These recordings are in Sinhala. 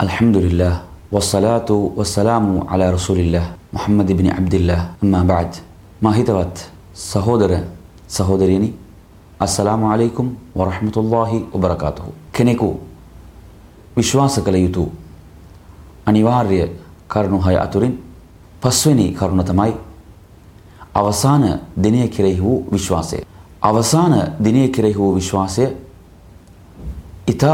Alhamdulillah වස්සලාතු වස්සලාමු අලා රසුලිල්ලා මුහම්මද් ඉබ්නි අබ්දුල්ලා අම්මා බාද් මහිතවත් සහෝදර සහෝදරියනි අස්සලාමු අලයිකුම් වරහමතුල්ලාහි වබරකාතුහු කෙනෙකු විශ්වාස කළ යුතු අනිවාර්ය කරුණු හය අතුරින් පස්වෙනි කරුණ තමයි අවසාන දිනය කෙරෙහි වූ විශ්වාසය අවසාන දිනය කෙරෙහි වූ විශ්වාසය ඊට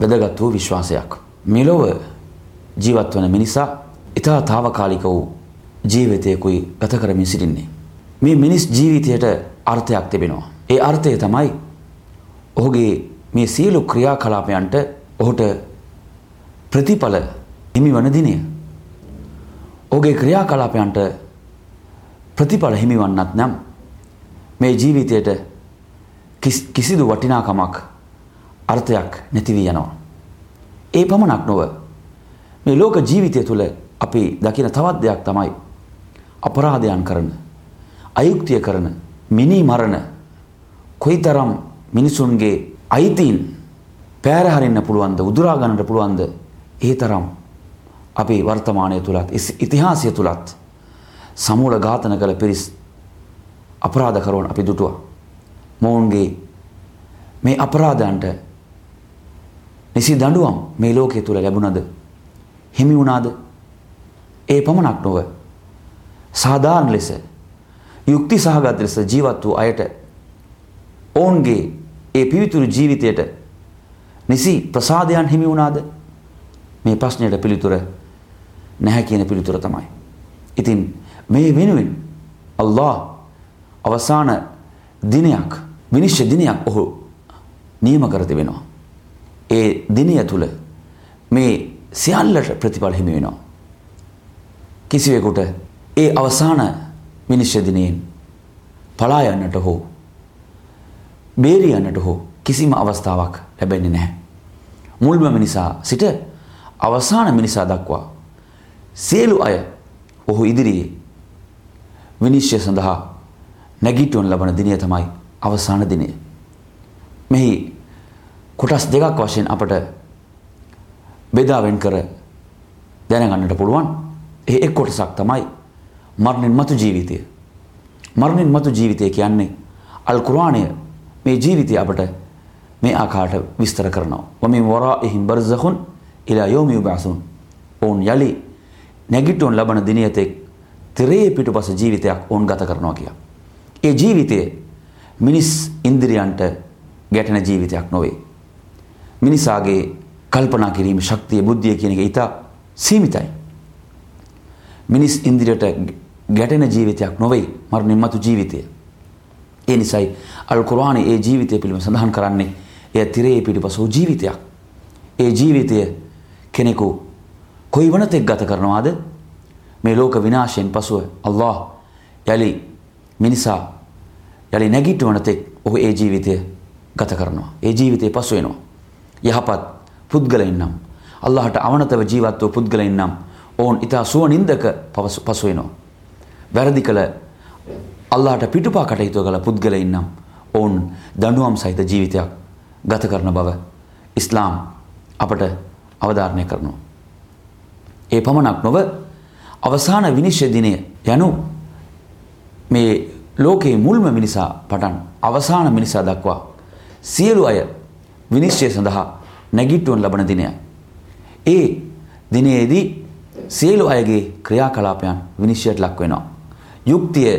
වැදගත් වූ විශ්වාසයක් මෙලොව ජීවත් වන මිනිසා ඊතා తాවකාලික වූ ජීවිතයකුයි ගත කරමින් සිටින්නේ. මේ මිනිස් ජීවිතයට අර්ථයක් තිබෙනවා. ඒ අර්ථය තමයි ඔහුගේ මේ සියලු ක්‍රියාකලාපයන්ට ඔහුට ප්‍රතිඵල හිමි වන දිනය. ඔහුගේ ක්‍රියාකලාපයන්ට ප්‍රතිඵල හිමිවන්නත් නම් මේ ජීවිතයට කිසිදු වටිනාකමක් අර්ථයක් නැති වී යනවා. ඒ පමණක් නොව මේ ලෝක ජීවිතය තුළ අපි දකින තවත් දෙයක් තමයි අපරාධයන් කරන අයුක්තිය කරන මිනී මරණ කොයිතරම් මිනිසුන්ගේ අයිතීන් පෑරහරින්න පුළුවන්ද උදුරා ගන්නට පුළුවන්ද ඒ තරම් අපි වර්තමානය තුළත් ඉතිහාසය තුළත් සමූල ඝාතන කළ පිරිස් අපරාධකරුවන් අපි දුටුවා. මොවුන්ගේ මේ අපරාධයන්ට නිසි දඬුවම් මේ ලෝකයේ තුල ලැබුණද? හිමි වුණාද? ඒ පමණක් නොව සාධාරණ ලෙස යුක්ති සහගත ලෙස ජීවත් වූ අයට ඔවුන්ගේ ඒ පිවිතුරු ජීවිතයට නිසි ප්‍රසාදයන් හිමි වුණාද? මේ ප්‍රශ්නයට පිළිතුර නැහැ කියන පිළිතුර තමයි. ඉතින් මේ වෙනුවෙන් අල්ලා අවසාන දිනයක් විනිශ්චය දිනයක් ඔහු නියම කර තිබෙනවා. ඒ දිනය තුල මේ සියල්ලට ප්‍රතිඵල හිමි වෙනවා. කිසිවෙකුට ඒ අවසාන විනිශ්චය දිනයෙන් පලා යන්නට හෝ බේරී යන්නට හෝ කිසිම අවස්ථාවක් ලැබෙන්නේ නැහැ. මුල්ම මිනිසා සිට අවසාන මිනිසා දක්වා සියලු අය ඔහු ඉදිරියේ විනිශ්චය සඳහා නැගිටුවන් ලබන දිනය තමයි අවසාන දිනය. මෙහි කොටස් දෙකක් වශයෙන් අපට බෙදාවෙන් කර දැනගන්නට පුළුවන්. ඒ එක් කොටසක් තමයි මරණින් මතු ජීවිතය. මරණින් මතු ජීවිතය කියන්නේ අල් කුර්ආනය මේ ජීවිතය අපට මේ ආකාරයට විස්තර කරනවා. වමින් වරායිහිම් බර්සඛුන් ඉලා යෝමි යුබ්අසුන්. ඔවුන් යලි නැගිටුන් ලබන දිනයතෙක් තිරේ පිටුපස ජීවිතයක් ඔවුන් ගත කරනවා කියා. ඒ ජීවිතය මිනිස් ඉන්ද්‍රියන්ට ගැටෙන ජීවිතයක් නොවේ. මිනිසාගේ කල්පනා කිරීම ශක්තිය බුද්ධිය කියන එක ඉතා සීමිතයි. මිනිස් ඉන්ද්‍රියට ගැටෙන ජීවිතයක් නොවේ මරණින් මතු ජීවිතය. ඒ නිසයි අල් කුර්ආනයේ ඒ ජීවිතය පිළිබඳ සඳහන් කරන්නේ එය තිරේ පිටුපස වූ ජීවිතයක්. ඒ ජීවිතය කෙනෙකු කොයි වනතෙක් ගත කරනවාද මේ ලෝක විනාශයෙන් පසුව අල්له යළි මිනිසා යළි නැගිට්ටුවන තෙක් ඔහු ඒ ජීවිතය ගත කරනවා. ඒ ජීවිතය පසු වෙනවා. යහපත් පුද්ගලයින් නම් අල්لهට අවනතව ජීවත්ව පුද්ගලයින් නම් ඔවුන් ඉතා සුව නින්දක පසු වෙනවා. වැරදි කළ අල්ලාට පිටුපා කටයුතු කළ පුද්ගලයින් නම් ඔවුන් දඩුවම් සහිත ජීවිතයක් ගත කරන බව ඉස්ලාම් අපට අවධාරණය කරනවා. ඒ පමණක් නොව අවසාන විනිශ්චය දිනය යනු මේ ලෝකයේ මුල්ම මිනිසා පටන් අවසාන මිනිසා දක්වා සියලු අය විනිශ්චය සඳහා නැගිට්ටුවන් ලබන දිනය. ඒ දිනයේදී සියලු අයගේ ක්‍රියාකලාපයන් විනිශ්චයට ලක් වෙනවා. යුක්තිය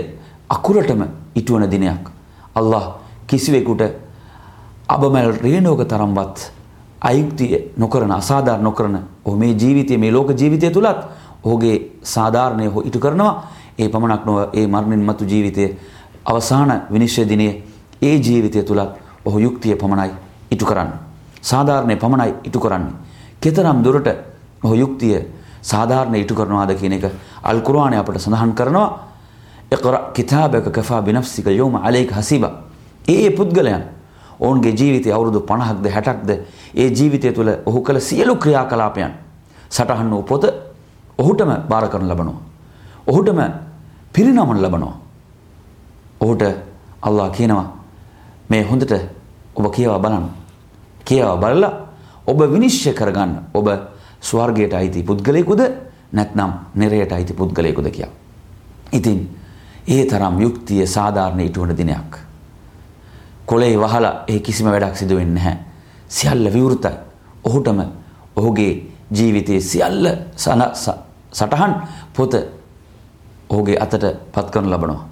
අකුරටම ඉටුවන දිනයක්. අල්له කිසිවෙකුට අබමැල් රේනෝක තරම්වත් අයුක්තිය නොකරන අසාධාර නොකරන ඔහු මේ ජීවිතය මේ ලෝක ජීවිතය තුළත් ඔහුගේ සාධාරණය හෝ ඉටු කරනවා ඒ පමණක් නොව ඒ මරණින් මතු ජීවිතය අවසාන විනිශ්්‍ය දිනය ඒ ජීවිතය තුළත් ඔහු යුක්තිය පමණයි ඉටු කරන්න. සාධාරණය පමණයි ඉටු කරන්නේ. කෙතරම් දුරට ඔහු යුක්තිය සාධාරණය ඉටු කරනවාද කියන එක අල්කුරවානය අපට සඳහන් කරනවා එකර කිතාබක කෆා බිනෆ්සික යෝම අලෙක් හසිබ. ඒ පුද්ගලයන් ඔවුන්ගේ ජීවිතය අවුරුදු පණහක්ද හැටක්ද ඒ ජීවිතය තුළ ඔහු කළ සියලු ක්‍රියා කලාපයන් සටහන් වූ පොත ඔහුටම භාර කරන ලබනවා. ඔහුටම පිරිනමන ලබනවා. ඔහුට අල්ලා කියනවා මේ හොඳට ඔබ කියවා බලන්න. කියවා බලලා ඔබ විනිශ්චය කරගන්න ඔබ ස්වර්ගයට අයිති පුද්ගලයෙකුද නැත්නම් නිරයට අයිති පුද්ගලයෙකුද කියලා. ඉතින් ඒ තරම් යුක්තිය සාධාරණ ඉටුවන දිනයක්. කොලේ වහලා ඒ කිසිම වැඩක් සිදු වෙන්නේ නැහැ. සියල්ල විවෘතයි. ඔහුටම ඔහුගේ ජීවිතයේ සියල්ල සටහන් පොත ඔහුගේ අතට පත් කරනු ලබනවා.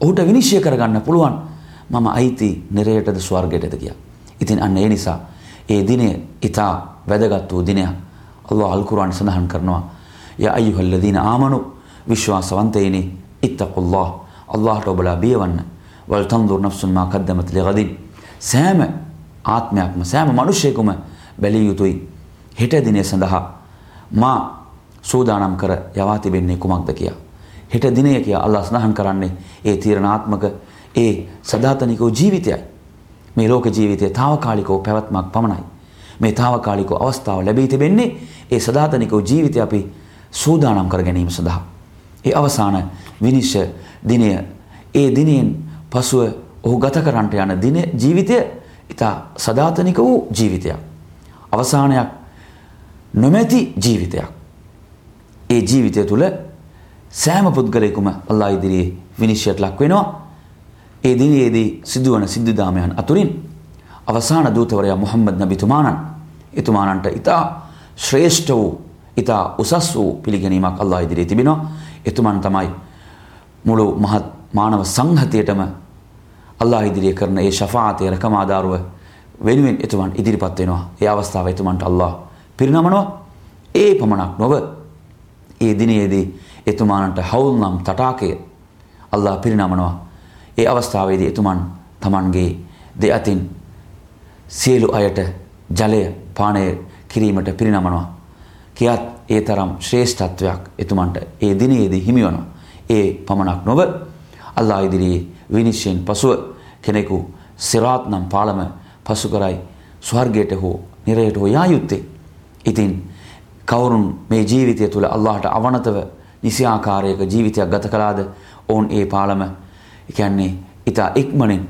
ඔහුට විනිශ්චය කරගන්න පුළුවන් මම අයිති නිරයටද ස්වර්ගයටද කියලා. ඉතින් අන්න ඒ නිසා ඒ දිනය ඊටා වැදගත් වූ දිනයක්. අල්ලාහ් අල් කුර්ආන් සඳහන් කරනවා යා අයියුහල්ලදීන ආමනු විශ්වාසවන්තයිනි ඉත්තකුල්ලාහ් අල්ලාහට ඔබලා බියවන්න වල් තන්දුර් නෆ්සුන් මා කද්දමත් ලිගදින් සෑම ආත්මයක්ම සෑම මිනිසෙකුම බැලිය යුතුයි හෙට දිනය සඳහා මා සූදානම් කර යවා තිබෙන්නේ කුමක්ද කියා. හෙට දිනය කියා අල්ලාහ් සඳහන් කරන්නේ ඒ තීරණාත්මක ඒ සදාතනික ජීවිතයයි. මේ ලෝක ජීවිතය తాවකාලිකව පැවැත්මක් පමණයි. මේ తాවකාලික අවස්ථාව ලැබී තිබෙන්නේ ඒ සදාතනික ජීවිතය අපි සූදානම් කර ගැනීම සඳහා. ඒ අවසාන විනිශ්චය දිනය ඒ දිනෙන් පසුව ඔහු ගත කරන්නට යන දින ජීවිතය ඉතා සදාතනික වූ ජීවිතයක්. අවසානයක් නොමැති ජීවිතයක්. ඒ ජීවිතය තුළ සෑම පුද්ගලයකුම අල්ලා ඉදිරියේ විනිශ්චයට ලක් වෙනවා. ඒ දිනයේදී සිදුවන සිද්ධාමයන් අතුරින් අවසාන දූතවරයා මුහම්මද් නබිතුමාණන් එතුමාණන්ට ඉතා ශ්‍රේෂ්ඨ වූ ඉතා උසස් වූ පිළිගැනීමක් අල්ලා ඉදිරියේ තිබෙනවා. එතුමන් තමයි මුළු මහත් මානව සංහතියටම අල්ලා ඉදිරියේ කරන ඒ ශෆාතය රකමාදාරුව වෙනුවෙන් එතුමන් ඉදිරිපත් වෙනවා. ඒ අවස්ථාව එතුමන්ට අල්ලා පිරිනමනවා. ඒ පමණක් නොව ඒ දිනයේදී එතුමානට හවුල් නම් තටාකය අල්ලා පිරිනමනවා. ඒ අවස්ථාවේදී එතුමන් තමන්ගේ දෙअතින් සියලු අයට ජලය පානය කිරීමට පිරිනමනවා. කියාත් ඒ තරම් ශ්‍රේෂ්ඨත්වයක් එතුමන්ට ඒ දිනයේදී හිමිවනවා. ඒ පමණක් නොව අල්ලා ඉදිරියේ විනිශ්චයෙන් පසුව කෙනෙකු සිරාත් නම් පාලම පසු කරයි ස්වර්ගයට හෝ නිරයට හෝ යා යුත්තේ. ඉතින් කවුරුන් මේ ජීවිතය තුළ අල්ලාහට අවනතව නිසි ආකාරයක ජීවිතයක් ගත කළාද ඔවුන් ඒ පාලම කියන්නේ ඊට ඉක්මනින්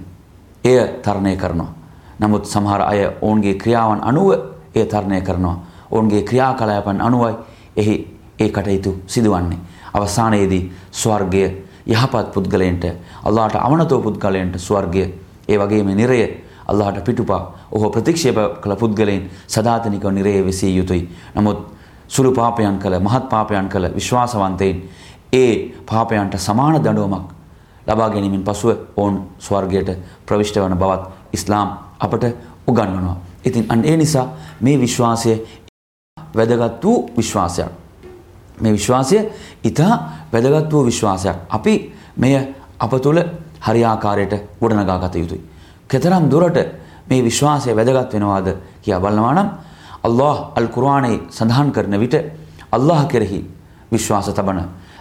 එය තරණය කරනවා. නමුත් සමහර අය ඔවුන්ගේ ක්‍රියාවන් අනුව එය තරණය කරනවා. ඔවුන්ගේ ක්‍රියාකලාපන් අනුවයි එහි ඒ කටයුතු සිදුවන්නේ. අවසානයේදී ස්වර්ගය යහපත් පුද්ගලයන්ට අල්ලාහට අවනතෝ පුද්ගලයන්ට ස්වර්ගය ඒ වගේම නිරය අල්ලාහට පිටුපා ඔහු ප්‍රතික්ෂේප කළ පුද්ගලයන් සදාතනිකව නිරයේ විසිය යුතුයි. නමුත් සුළු පාපයන් කළ මහත් පාපයන් කළ විශ්වාසවන්තයින් ඒ පාපයන්ට සමාන දඬුවමක් ලබා ගැනීමෙන් පසුව ඔවුන් ස්වර්ගයට ප්‍රවිෂ්ට වන බවත් ඉස්ලාම් අපට උගන්වනවා. ඉතින් අන්න ඒ නිසා මේ විශ්වාසය වැදගත් වූ විශ්වාසයක්. මේ විශ්වාසය ඉතා වැදගත් වූ විශ්වාසයක්. අපි මෙය අප තුළ හරියාකාරයට ගොඩනගා ගත යුතුයි. කෙතරම් දුරට මේ විශ්වාසය වැදගත් වෙනවාද කියා බලනවා නම් අල්ලාහ් අල් කුර්ආනයේ සඳහන් කරන විට අල්ලාහ් කෙරෙහි විශ්වාස තබන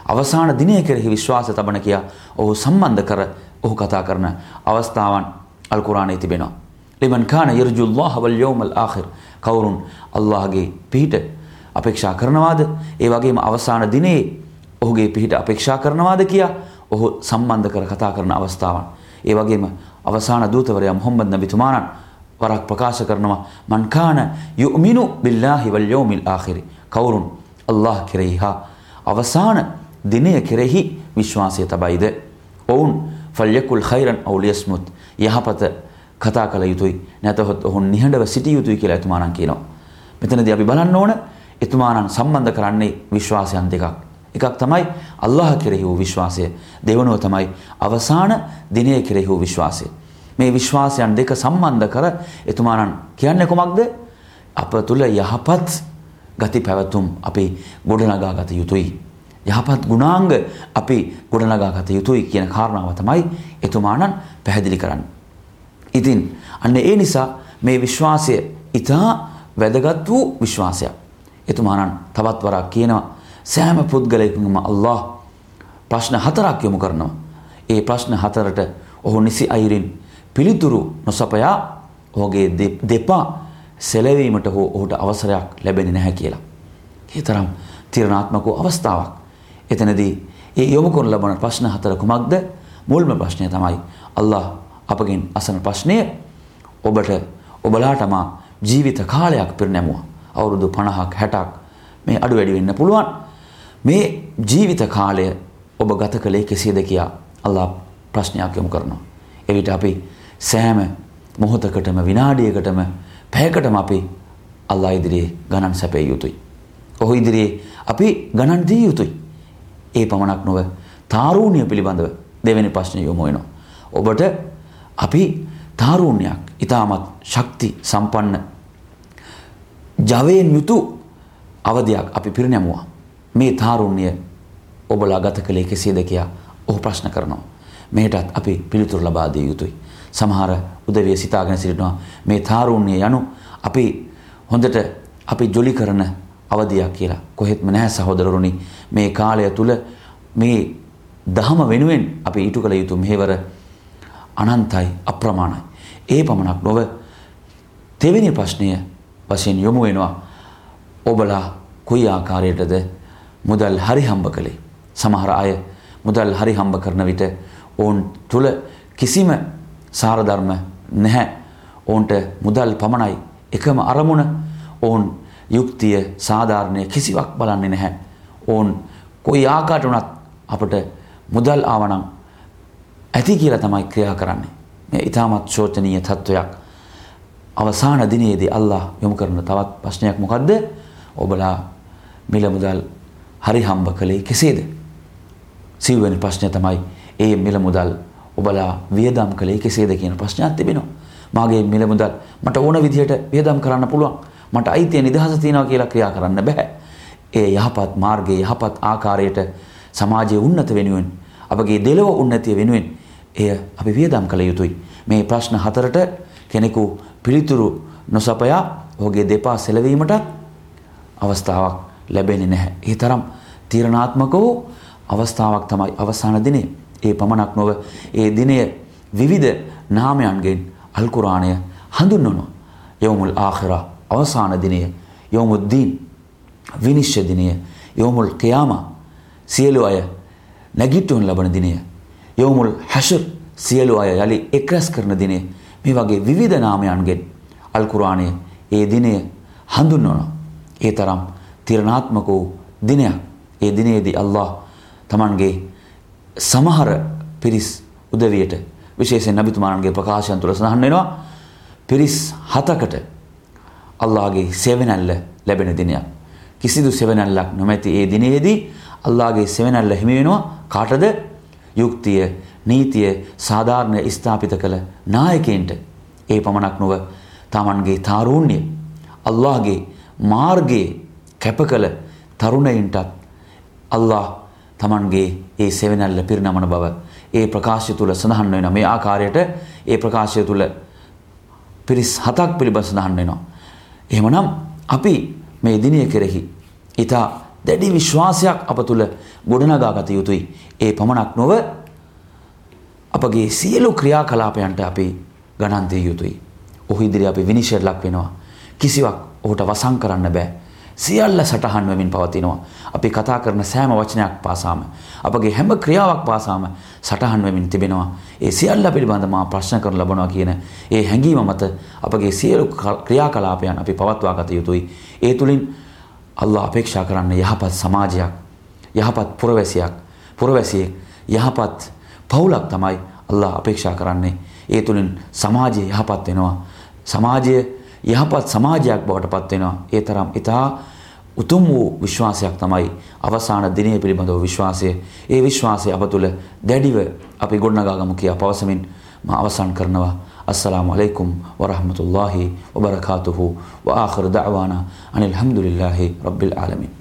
අවසාන දිනය කෙරෙහි විශ්වාස තබන කියා ඔහු සම්බන්ධ කර ඔහු කතා කරන අවස්ථාවන් අල් කුර්ආනයේ තිබෙනවා. ලිමන් කාන යර්ජුල්ලාහ වල් යවුමල් ආඛිර් කවුරුන් අල්ලාහගේ පිහිට අපේක්ෂා කරනවාද ඒ වගේම අවසාන දිනේ ඔහුගේ පිහිට අපේක්ෂා කරනවාද කියා ඔහු සම්බන්ධ කර කතා කරන අවස්ථාවන්. ඒ වගේම අවසාන දූතවරයා මුහම්මද් නබිතුමාණන් වරක් ප්‍රකාශ කරනවා මන් කාන යුමිනු බිල්ලාහි වල් යවුමිල් ආඛිර් කවුරුන් අල්ලාහ් කෙරෙහි හා අවසාන දිනය කෙරෙහි විශ්වාසය තබයිද ඔවුන් ෆල්යකුල් ඛෛරන් අව් ලියස්මුත් යහපත කතා කළ යුතුයි නැතහොත් ඔහු නිහඬව සිටිය යුතුයි කියලා එතුමාණන් කියනවා. මෙතනදී අපි බලන්න ඕන එතුමාණන් සම්බන්ධ කරන්නේ විශ්වාසයන් දෙකක්. එකක් තමයි අල්ලාහ කෙරෙහි වූ විශ්වාසය. දෙවනුව තමයි අවසාන දිනය කෙරෙහි වූ විශ්වාසය. මේ විශ්වාසයන් දෙක සම්බන්ධ කර එතුමාණන් කියන්නේ කොමක්ද? අප තුල යහපත් ගති පැවතුම් අපි ගොඩනගා ගත යුතුයි. යහපත් ගුණාංග අපි ගොඩනගා ගත යුතුයි කියන කාරණාව තමයි එතුමාණන් පැහැදිලි කරන්නේ. ඉතින් අන්න ඒ නිසා මේ විශ්වාසය ඉතා වැදගත් වූ විශ්වාසයක්. එතුමානන් තවත් වරක් කියනවා සෑම පුද්ගලයකුම අල්له ප්‍රශ්න හතරක් යොමු කරනවා. ඒ ප්‍රශ්න හතරට ඔහු නිසි අයිරින් පිළිතුරු නොසපයා ඔහුගේ දෙපා සෙලවීමට හෝ ඔහුට අවසරයක් ලැබෙන නැහැ කියලා. ඒ තරම් තිරණාත්මක අවස්ථාවක්. එතනදී ඒ යොමු කරන ලබන ප්‍රශ්න හතර කුමක්ද මුල්ම ප්‍රශ්නය තමයි අල්له අපගෙන් අසන ප්‍රශ්නය ඔබට ඔබලාටම ජීවිත කාලයක් පිරිනැමුවා. අවුරුදු 50ක් 60ක් මේ අඩු වැඩි වෙන්න පුළුවන්. මේ ජීවිත කාලය ඔබ ගත කළේ කෙසේද කියා අල්ලා ප්‍රශ්නයක් යොමු කරනවා. එවිට අපි සෑම මොහොතකටම විනාඩියකටම පැයකටම අපි අල්ලා ඉදිරියේ ගණන් සැපේ යුතුයි. ඔහු ඉදිරියේ අපි ගණන් දිය යුතුයි. ඒ පමණක් නොව තාරූණ්‍ය පිළිබඳව දෙවෙනි ප්‍රශ්නය යොමු වෙනවා. ඔබට අපි තාරූණ්‍යයක් ඊටමත් ශක්ති සම්පන්න ජවයෙන් යුතු අවධියක් අපි පිරිනැමුවා. මේ තාරුණ්‍ය ඔබලා ගත කළේ කෙසේද කියා ඔහු ප්‍රශ්න කරනවා. මේටත් අපි පිළිතුරු ලබා දිය යුතුයි. සමහර උදවිය සිතාගෙන සිටිනවා මේ තාරුණ්‍ය යනු අපි හොඳට අපි ජොලි කරන අවධියක් කියලා. කොහෙත්ම නැහැ සහෝදරරුනි. මේ කාලය තුල මේ දහම වෙනුවෙන් අපි ඊටු කළ යුතු මෙහෙවර අනන්තයි අප්‍රමාණයි. ඒ පමණක් නොව තෙවෙනි ප්‍රශ්නය වශයෙන් යොමු වෙනවා ඔබලා කොයි ආකාරයටද මුදල් හරි හම්බ කළේ සමහර අය මුදල් හරි හම්බ කරන විට ඔවුන් තුල කිසිම සාරධර්ම නැහැ ඔවුන්ට මුදල් පමණයි එකම අරමුණ ඔවුන් යුක්තිය සාධාරණය කිසිවක් බලන්නේ නැහැ ඔවුන් කොයි ආකාරයට වුණත් අපට මුදල් ආවනම් ඇති කියලා තමයි ක්‍රියා කරන්නේ මේ ඊටමත් ශෝචනීය තත්වයක් අවසාන දිනයේදී අල්ලා යොමු කරන තවත් ප්‍රශ්නයක් මොකද්ද? ඔබලා මිල මුදල් හරි හම්බ කළේ කෙසේද? සිව්වෙනි ප්‍රශ්නය තමයි ඒ මිල මුදල් ඔබලා වියදම් කළේ කෙසේද කියන ප්‍රශ්නයක් තිබෙනවා. මාගේ මිල මුදල් මට ඕන විදිහට වියදම් කරන්න පුළුවන්. මට අයිතිය නිදහස තියෙනවා කියලා ක්‍රියා කරන්න බෑ. ඒ යහපත් මාර්ගයේ යහපත් ආකාරයට සමාජයේ උන්නත වෙනුවෙන් අපගේ දෙලොව උන්නතිය වෙනුවෙන් එය අපි වියදම් කළ යුතුයි. මේ ප්‍රශ්න හතරට කෙනෙකු පිළිතුරු නොසපයා ඔහුගේ දෙපා සෙලවීමට අවස්ථාවක් ලැබෙන්නේ නැහැ. ඒ තරම් තීරණාත්මක වූ අවස්ථාවක් තමයි අවසාන දිනේ. ඒ පමණක් නොව ඒ දිනය විවිධ නාමයන්ගෙන් අල් කුරාණය හඳුන්වනවා. යවමුල් ආඛිරා අවසාන දිනය, යවමුද්දීන් විනිශ්චය දිනය, යවමුල් ඛියාමා සියලු අය නැගිටුන් ලබන දිනය, යවමුල් හෂර් සියලු අය යලි එක්රැස් කරන දිනය මේ වගේ විවිධ නාමයන්ගෙන් අල් කුරානයේ ඒ දිනය හඳුන්වනවා. ඒ තරම් තිරණාත්මක වූ දිනයක්. ඒ දිනේදී අල්ලාහ් Tamanගේ සමහර පිරිස් උදවියට විශේෂයෙන් නබිතුමාණන්ගේ ප්‍රකාශයන් තුළ සඳහන් වෙනවා පිරිස් හතකට අල්ලාහගේ සෙවණැල්ල ලැබෙන දිනයක්. කිසිදු සෙවණැල්ලක් නොමැති ඒ දිනේදී අල්ලාහගේ සෙවණැල්ල හිමි වෙනවා කාටද? යුක්තිය නීතිය සාධාරණ ස්ථාපිත කළ නායකයින්ට ඒ පමණක් නොව තමන්ගේ තාරුණ්‍ය අල්ලාහගේ මාර්ගයේ කැප කළ තරුණයින්ටත් අල්ලාහ් තමන්ගේ ඒ සෙවණැල්ල පිරිනමන බව ඒ ප්‍රකාශය තුල සඳහන් වෙනවා මේ ආකාරයට ඒ ප්‍රකාශය තුල පිරිස් හතක් පිළිබඳ සඳහන් වෙනවා එහෙමනම් අපි මේ දිනය කෙරෙහි ඊට දැඩි විශ්වාසයක් අප තුල ගොඩනගා ගත යුතුයි ඒ පමණක් නොව අපගේ සියලු ක්‍රියාකලාපයන්ට අපි ගණන් දිය යුතුයි. ඔහු ඉදිරි අපි විනිශ්චයට ලක් වෙනවා. කිසිවක් ඔහුට වසන් කරන්න බෑ. සියල්ල සටහන් වෙමින් පවතිනවා. අපි කතා කරන සෑම වචනයක් පාසාම අපගේ හැම ක්‍රියාවක් පාසාම සටහන් වෙමින් තිබෙනවා. ඒ සියල්ල පිළිබඳ මා ප්‍රශ්න කරන ලබනවා කියන ඒ හැඟීම මත අපගේ සියලු ක්‍රියාකලාපයන් අපි පවත්වා ගත යුතුයි. ඒ තුලින් අල්ලාහ් අපේක්ෂා කරන්න යහපත් සමාජයක්, යහපත් පුරවැසියක්, පුරවැසියෙක්, යහපත් පවුලක් තමයි අල්ලා අපේක්ෂා කරන්නේ. ඒ තුලින් සමාජය යහපත් වෙනවා. සමාජය යහපත් සමාජයක් බවට පත් වෙනවා. ඒ තරම් ඊටා උතුම් වූ විශ්වාසයක් තමයි අවසාන දිනය පිළිබඳව විශ්වාසය. ඒ විශ්වාසය අප තුළ දැඩිව අපි ගොඩනගාගමු කියා පවසමින් මා අවසන් කරනවා. السلام عليكم ورحمة الله وبركاته وآخر دعوانا أن الحمد لله رب العالمين